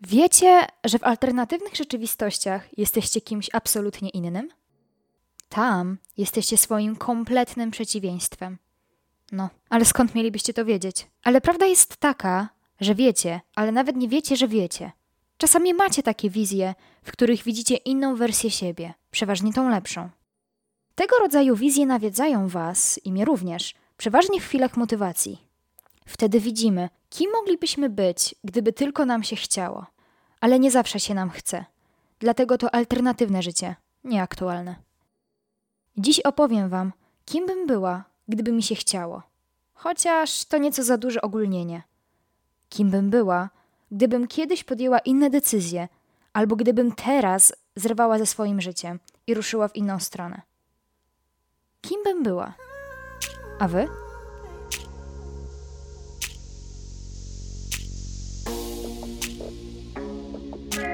Wiecie, że w alternatywnych rzeczywistościach jesteście kimś absolutnie innym? Tam jesteście swoim kompletnym przeciwieństwem. No, ale skąd mielibyście to wiedzieć? Ale prawda jest taka, że wiecie, ale nawet nie wiecie, że wiecie. Czasami macie takie wizje, w których widzicie inną wersję siebie, przeważnie tą lepszą. Tego rodzaju wizje nawiedzają Was i mnie również, przeważnie w chwilach motywacji. Wtedy widzimy, kim moglibyśmy być, gdyby tylko nam się chciało. Ale nie zawsze się nam chce. Dlatego to alternatywne życie, nieaktualne. Dziś opowiem Wam, kim bym była, gdyby mi się chciało. Chociaż to nieco za duże ogólnienie. Kim bym była, gdybym kiedyś podjęła inne decyzje, albo gdybym teraz zrywała ze swoim życiem i ruszyła w inną stronę. Kim bym była? A wy?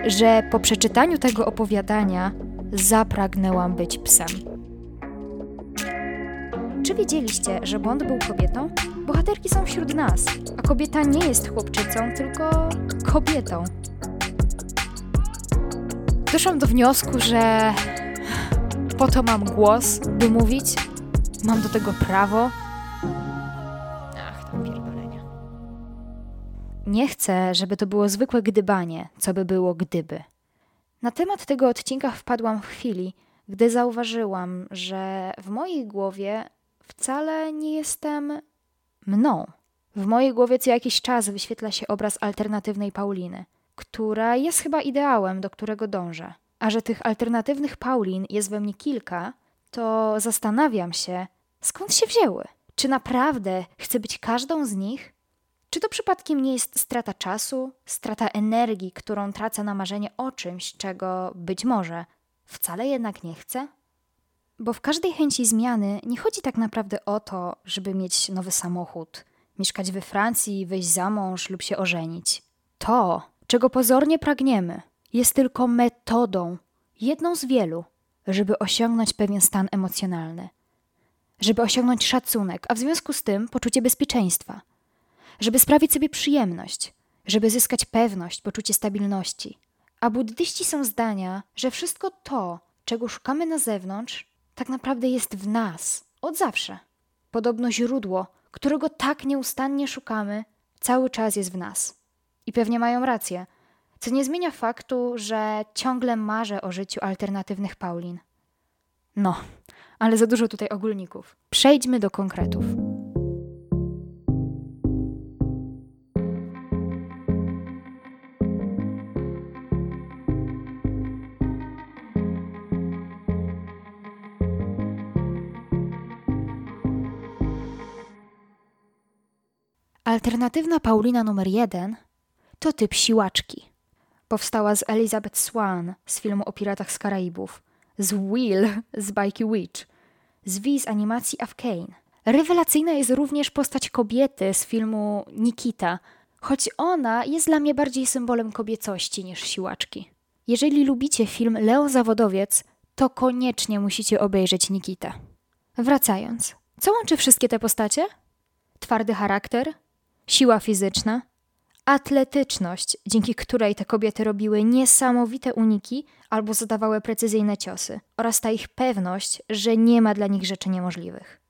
Że po przeczytaniu tego opowiadania zapragnęłam być psem. Czy wiedzieliście, że Bond był kobietą? Bohaterki są wśród nas, a kobieta nie jest chłopczycą, tylko kobietą. Doszłam do wniosku, że po to mam głos, by mówić. Mam do tego prawo. Nie chcę, żeby to było zwykłe gdybanie, co by było gdyby. Na temat tego odcinka wpadłam w chwili, gdy zauważyłam, że w mojej głowie wcale nie jestem mną. W mojej głowie co jakiś czas wyświetla się obraz alternatywnej Pauliny, która jest chyba ideałem, do którego dążę. A że tych alternatywnych Paulin jest we mnie kilka, to zastanawiam się, skąd się wzięły. Czy naprawdę chcę być każdą z nich? Czy to przypadkiem nie jest strata czasu, strata energii, którą tracę na marzenie o czymś, czego być może wcale jednak nie chcę? Bo w każdej chęci zmiany nie chodzi tak naprawdę o to, żeby mieć nowy samochód, mieszkać we Francji, wyjść za mąż lub się ożenić. To, czego pozornie pragniemy, jest tylko metodą, jedną z wielu, żeby osiągnąć pewien stan emocjonalny, żeby osiągnąć szacunek, a w związku z tym poczucie bezpieczeństwa, żeby sprawić sobie przyjemność, żeby zyskać pewność, poczucie stabilności. A buddyści są zdania, że wszystko to, czego szukamy na zewnątrz, tak naprawdę jest w nas od zawsze. Podobno źródło, którego tak nieustannie szukamy, cały czas jest w nas. I pewnie mają rację, co nie zmienia faktu, że ciągle marzę o życiu alternatywnych Paulin. No, ale za dużo tutaj ogólników. Przejdźmy do konkretów. Alternatywna Paulina numer jeden to typ siłaczki. Powstała z Elizabeth Swan z filmu o piratach z Karaibów, z Will z bajki Witch, z V z animacji Afkane. Rewelacyjna jest również postać kobiety z filmu Nikita, choć ona jest dla mnie bardziej symbolem kobiecości niż siłaczki. Jeżeli lubicie film Leo Zawodowiec, to koniecznie musicie obejrzeć Nikitę. Wracając, co łączy wszystkie te postacie? Twardy charakter, siła fizyczna, atletyczność, dzięki której te kobiety robiły niesamowite uniki albo zadawały precyzyjne ciosy, oraz ta ich pewność, że nie ma dla nich rzeczy niemożliwych.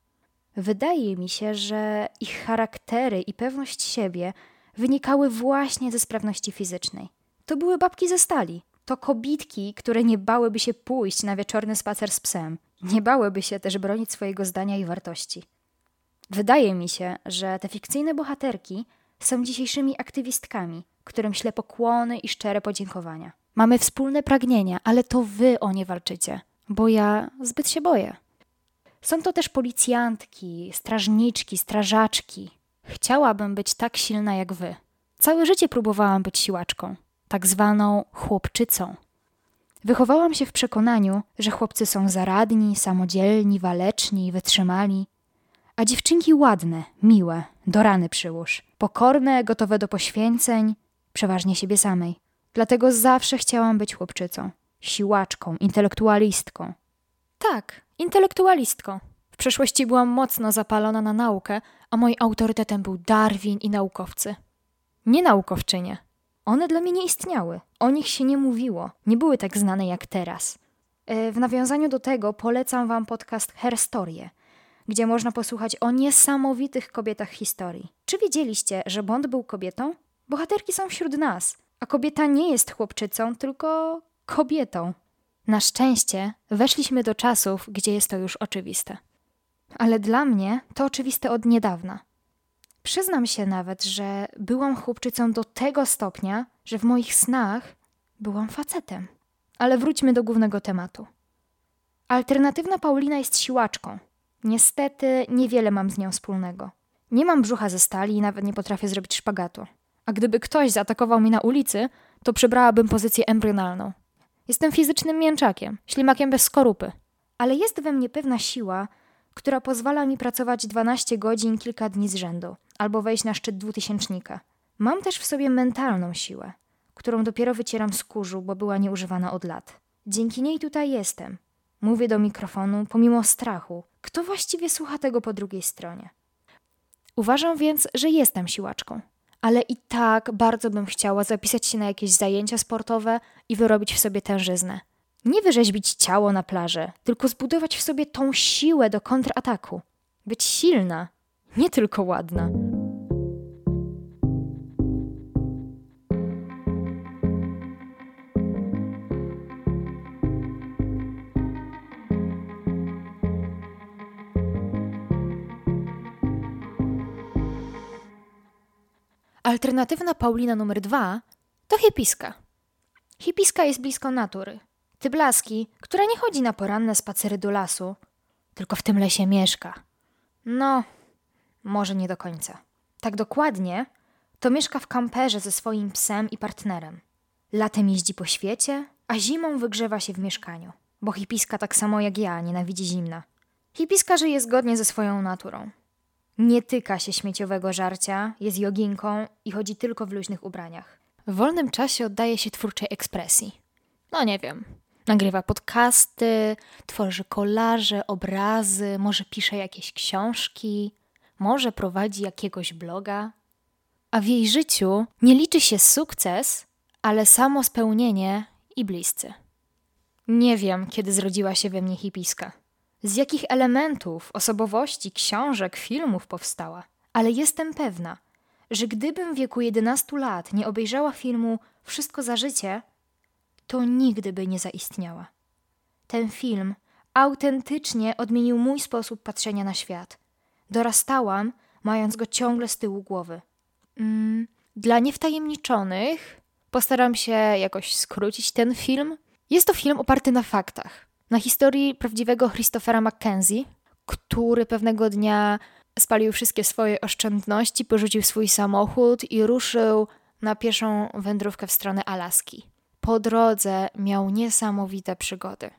Wydaje mi się, że ich charaktery i pewność siebie wynikały właśnie ze sprawności fizycznej. To były babki ze stali. To kobitki, które nie bałyby się pójść na wieczorny spacer z psem. Nie bałyby się też bronić swojego zdania i wartości. Wydaje mi się, że te fikcyjne bohaterki są dzisiejszymi aktywistkami, którym śle pokłony i szczere podziękowania. Mamy wspólne pragnienia, ale to wy o nie walczycie, bo ja zbyt się boję. Są to też policjantki, strażniczki, strażaczki. Chciałabym być tak silna jak wy. Całe życie próbowałam być siłaczką, tak zwaną chłopczycą. Wychowałam się w przekonaniu, że chłopcy są zaradni, samodzielni, waleczni, wytrzymali, a dziewczynki ładne, miłe, do rany przyłóż, pokorne, gotowe do poświęceń, przeważnie siebie samej. Dlatego zawsze chciałam być chłopczycą, siłaczką, intelektualistką. Tak, intelektualistką. W przeszłości byłam mocno zapalona na naukę, a moim autorytetem był Darwin i naukowcy. Nie naukowczynie. One dla mnie nie istniały. O nich się nie mówiło. Nie były tak znane jak teraz. E, w nawiązaniu do tego polecam Wam podcast Herstorie, gdzie można posłuchać o niesamowitych kobietach historii. Czy wiedzieliście, że Bond był kobietą? Bohaterki są wśród nas, a kobieta nie jest chłopczycą, tylko kobietą. Na szczęście weszliśmy do czasów, gdzie jest to już oczywiste. Ale dla mnie to oczywiste od niedawna. Przyznam się nawet, że byłam chłopczycą do tego stopnia, że w moich snach byłam facetem. Ale wróćmy do głównego tematu. Alternatywna Paulina jest siłaczką. Niestety niewiele mam z nią wspólnego. Nie mam brzucha ze stali i nawet nie potrafię zrobić szpagatu. A gdyby ktoś zaatakował mnie na ulicy, to przybrałabym pozycję embrionalną. Jestem fizycznym mięczakiem, ślimakiem bez skorupy. Ale jest we mnie pewna siła, która pozwala mi pracować 12 godzin kilka dni z rzędu, albo wejść na szczyt dwutysięcznika. Mam też w sobie mentalną siłę, którą dopiero wycieram z kurzu, bo była nieużywana od lat. Dzięki niej tutaj jestem. Mówię do mikrofonu pomimo strachu. Kto właściwie słucha tego po drugiej stronie? Uważam więc, że jestem siłaczką. Ale i tak bardzo bym chciała zapisać się na jakieś zajęcia sportowe i wyrobić w sobie tężyznę. Nie wyrzeźbić ciało na plaży, tylko zbudować w sobie tą siłę do kontrataku. Być silna, nie tylko ładna. Alternatywna Paulina numer dwa to hipiska. Hipiska jest blisko natury. Tyblaski, która nie chodzi na poranne spacery do lasu, tylko w tym lesie mieszka. No, może nie do końca. Tak dokładnie, to mieszka w kamperze ze swoim psem i partnerem. Latem jeździ po świecie, a zimą wygrzewa się w mieszkaniu. Bo hipiska tak samo jak ja nienawidzi zimna. Hipiska żyje zgodnie ze swoją naturą. Nie tyka się śmieciowego żarcia, jest joginką i chodzi tylko w luźnych ubraniach. W wolnym czasie oddaje się twórczej ekspresji. No nie wiem. Nagrywa podcasty, tworzy kolaże, obrazy, może pisze jakieś książki, może prowadzi jakiegoś bloga. A w jej życiu nie liczy się sukces, ale samo spełnienie i bliscy. Nie wiem, kiedy zrodziła się we mnie hipiska z jakich elementów, osobowości, książek, filmów powstała, ale jestem pewna, że gdybym w wieku 11 lat nie obejrzała filmu Wszystko za życie, to nigdy by nie zaistniała. Ten film autentycznie odmienił mój sposób patrzenia na świat. Dorastałam, mając go ciągle z tyłu głowy. Mm, dla niewtajemniczonych postaram się jakoś skrócić ten film. Jest to film oparty na faktach na historii prawdziwego Christophera Mackenzie, który pewnego dnia spalił wszystkie swoje oszczędności, porzucił swój samochód i ruszył na pieszą wędrówkę w stronę Alaski. Po drodze miał niesamowite przygody.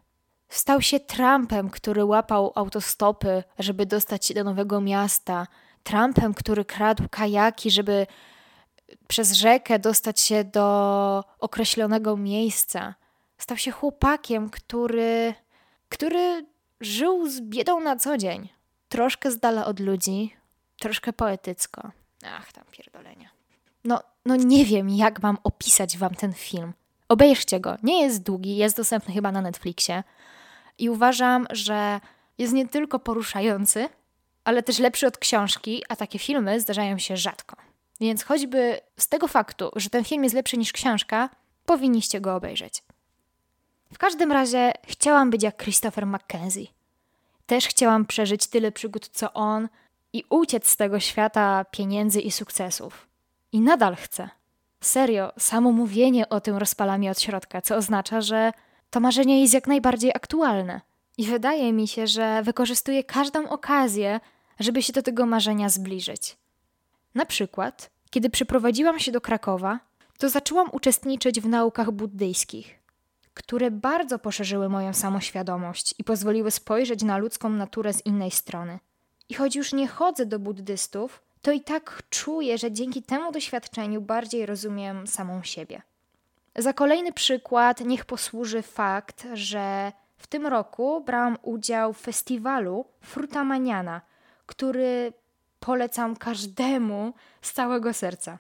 Stał się Trumpem, który łapał autostopy, żeby dostać się do nowego miasta. Trumpem, który kradł kajaki, żeby przez rzekę dostać się do określonego miejsca. Stał się chłopakiem, który który żył z biedą na co dzień. Troszkę z dala od ludzi, troszkę poetycko. Ach, tam pierdolenia. No, no nie wiem, jak mam opisać wam ten film. Obejrzcie go. Nie jest długi, jest dostępny chyba na Netflixie. I uważam, że jest nie tylko poruszający, ale też lepszy od książki, a takie filmy zdarzają się rzadko. Więc choćby z tego faktu, że ten film jest lepszy niż książka, powinniście go obejrzeć. W każdym razie chciałam być jak Christopher Mackenzie. Też chciałam przeżyć tyle przygód co on i uciec z tego świata pieniędzy i sukcesów. I nadal chcę. Serio, samo mówienie o tym rozpala mnie od środka, co oznacza, że to marzenie jest jak najbardziej aktualne. I wydaje mi się, że wykorzystuję każdą okazję, żeby się do tego marzenia zbliżyć. Na przykład, kiedy przyprowadziłam się do Krakowa, to zaczęłam uczestniczyć w naukach buddyjskich które bardzo poszerzyły moją samoświadomość i pozwoliły spojrzeć na ludzką naturę z innej strony. I choć już nie chodzę do buddystów, to i tak czuję, że dzięki temu doświadczeniu bardziej rozumiem samą siebie. Za kolejny przykład niech posłuży fakt, że w tym roku brałam udział w festiwalu Frutamaniana, który polecam każdemu z całego serca.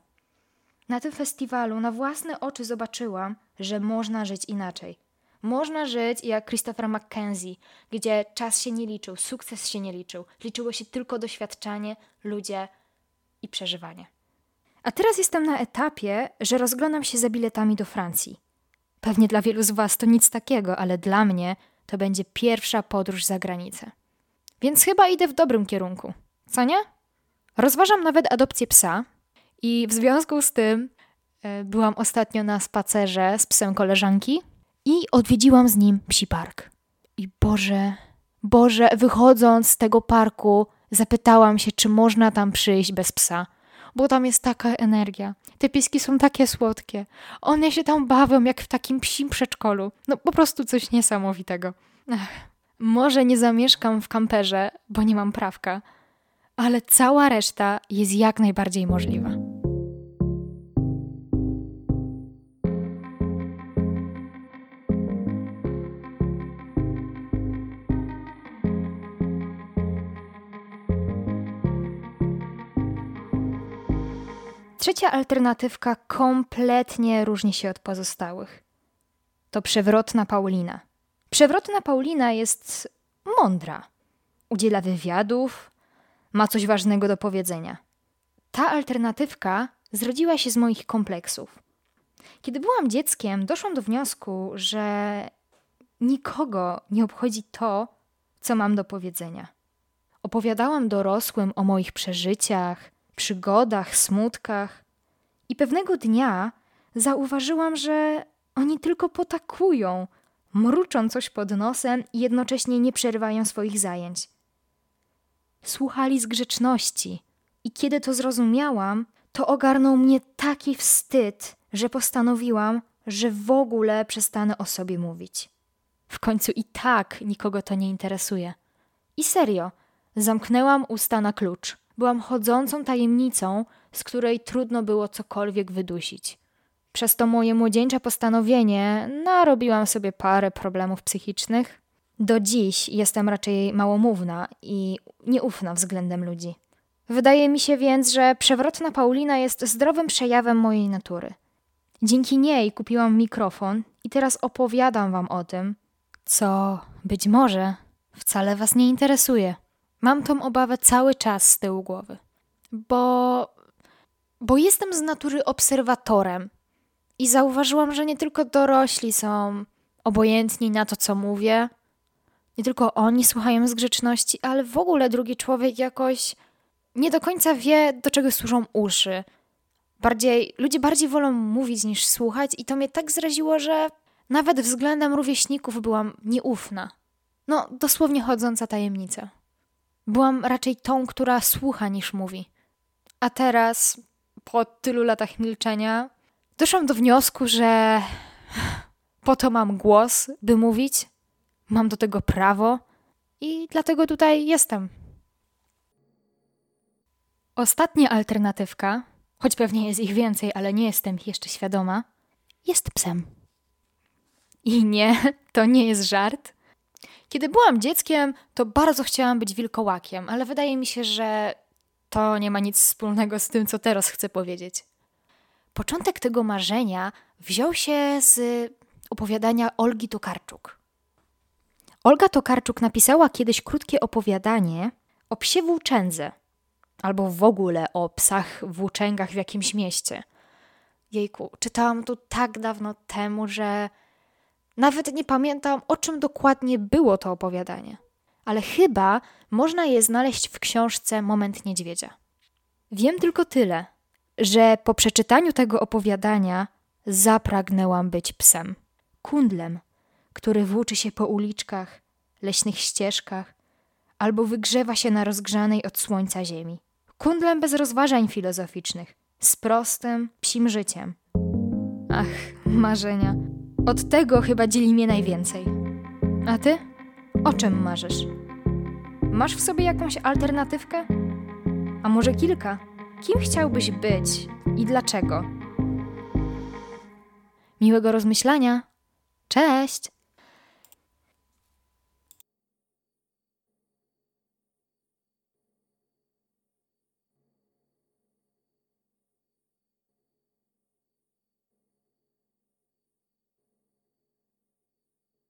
Na tym festiwalu na własne oczy zobaczyłam, że można żyć inaczej. Można żyć jak Christopher Mackenzie, gdzie czas się nie liczył, sukces się nie liczył. Liczyło się tylko doświadczanie, ludzie i przeżywanie. A teraz jestem na etapie, że rozglądam się za biletami do Francji. Pewnie dla wielu z Was to nic takiego, ale dla mnie to będzie pierwsza podróż za granicę. Więc chyba idę w dobrym kierunku. Co nie? Rozważam nawet adopcję psa i w związku z tym byłam ostatnio na spacerze z psem koleżanki i odwiedziłam z nim psi park. I Boże, Boże, wychodząc z tego parku, zapytałam się, czy można tam przyjść bez psa bo tam jest taka energia. Te pieski są takie słodkie. One się tam bawią jak w takim psim przedszkolu. No po prostu coś niesamowitego. Może nie zamieszkam w kamperze, bo nie mam prawka, ale cała reszta jest jak najbardziej możliwa. Trzecia alternatywka kompletnie różni się od pozostałych. To przewrotna Paulina. Przewrotna Paulina jest mądra. Udziela wywiadów, ma coś ważnego do powiedzenia. Ta alternatywka zrodziła się z moich kompleksów. Kiedy byłam dzieckiem, doszłam do wniosku, że nikogo nie obchodzi to, co mam do powiedzenia. Opowiadałam dorosłym o moich przeżyciach, przygodach, smutkach. I pewnego dnia zauważyłam, że oni tylko potakują, mruczą coś pod nosem i jednocześnie nie przerywają swoich zajęć. Słuchali z grzeczności, i kiedy to zrozumiałam, to ogarnął mnie taki wstyd, że postanowiłam, że w ogóle przestanę o sobie mówić. W końcu i tak nikogo to nie interesuje. I serio, zamknęłam usta na klucz. Byłam chodzącą tajemnicą, z której trudno było cokolwiek wydusić. Przez to moje młodzieńcze postanowienie narobiłam sobie parę problemów psychicznych. Do dziś jestem raczej małomówna i nieufna względem ludzi. Wydaje mi się więc, że przewrotna Paulina jest zdrowym przejawem mojej natury. Dzięki niej kupiłam mikrofon i teraz opowiadam wam o tym, co być może wcale was nie interesuje. Mam tą obawę cały czas z tyłu głowy, bo, bo jestem z natury obserwatorem i zauważyłam, że nie tylko dorośli są obojętni na to, co mówię, nie tylko oni słuchają z grzeczności, ale w ogóle drugi człowiek jakoś nie do końca wie, do czego służą uszy. Bardziej, ludzie bardziej wolą mówić niż słuchać, i to mnie tak zraziło, że nawet względem rówieśników byłam nieufna. No, dosłownie chodząca tajemnica. Byłam raczej tą, która słucha niż mówi. A teraz, po tylu latach milczenia, doszłam do wniosku, że po to mam głos, by mówić, mam do tego prawo i dlatego tutaj jestem. Ostatnia alternatywka, choć pewnie jest ich więcej, ale nie jestem ich jeszcze świadoma, jest psem. I nie, to nie jest żart. Kiedy byłam dzieckiem, to bardzo chciałam być wilkołakiem, ale wydaje mi się, że to nie ma nic wspólnego z tym, co teraz chcę powiedzieć. Początek tego marzenia wziął się z opowiadania Olgi Tokarczuk. Olga Tokarczuk napisała kiedyś krótkie opowiadanie o psie włóczędze, albo w ogóle o psach włóczęgach w jakimś mieście. Jejku, czytałam to tak dawno temu, że nawet nie pamiętam, o czym dokładnie było to opowiadanie, ale chyba można je znaleźć w książce Moment Niedźwiedzia. Wiem tylko tyle, że po przeczytaniu tego opowiadania zapragnęłam być psem, kundlem, który włóczy się po uliczkach, leśnych ścieżkach albo wygrzewa się na rozgrzanej od słońca ziemi. Kundlem bez rozważań filozoficznych, z prostym, psim życiem. Ach, marzenia. Od tego chyba dzieli mnie najwięcej. A ty? O czym marzysz? Masz w sobie jakąś alternatywkę? A może kilka? Kim chciałbyś być i dlaczego? Miłego rozmyślania. Cześć!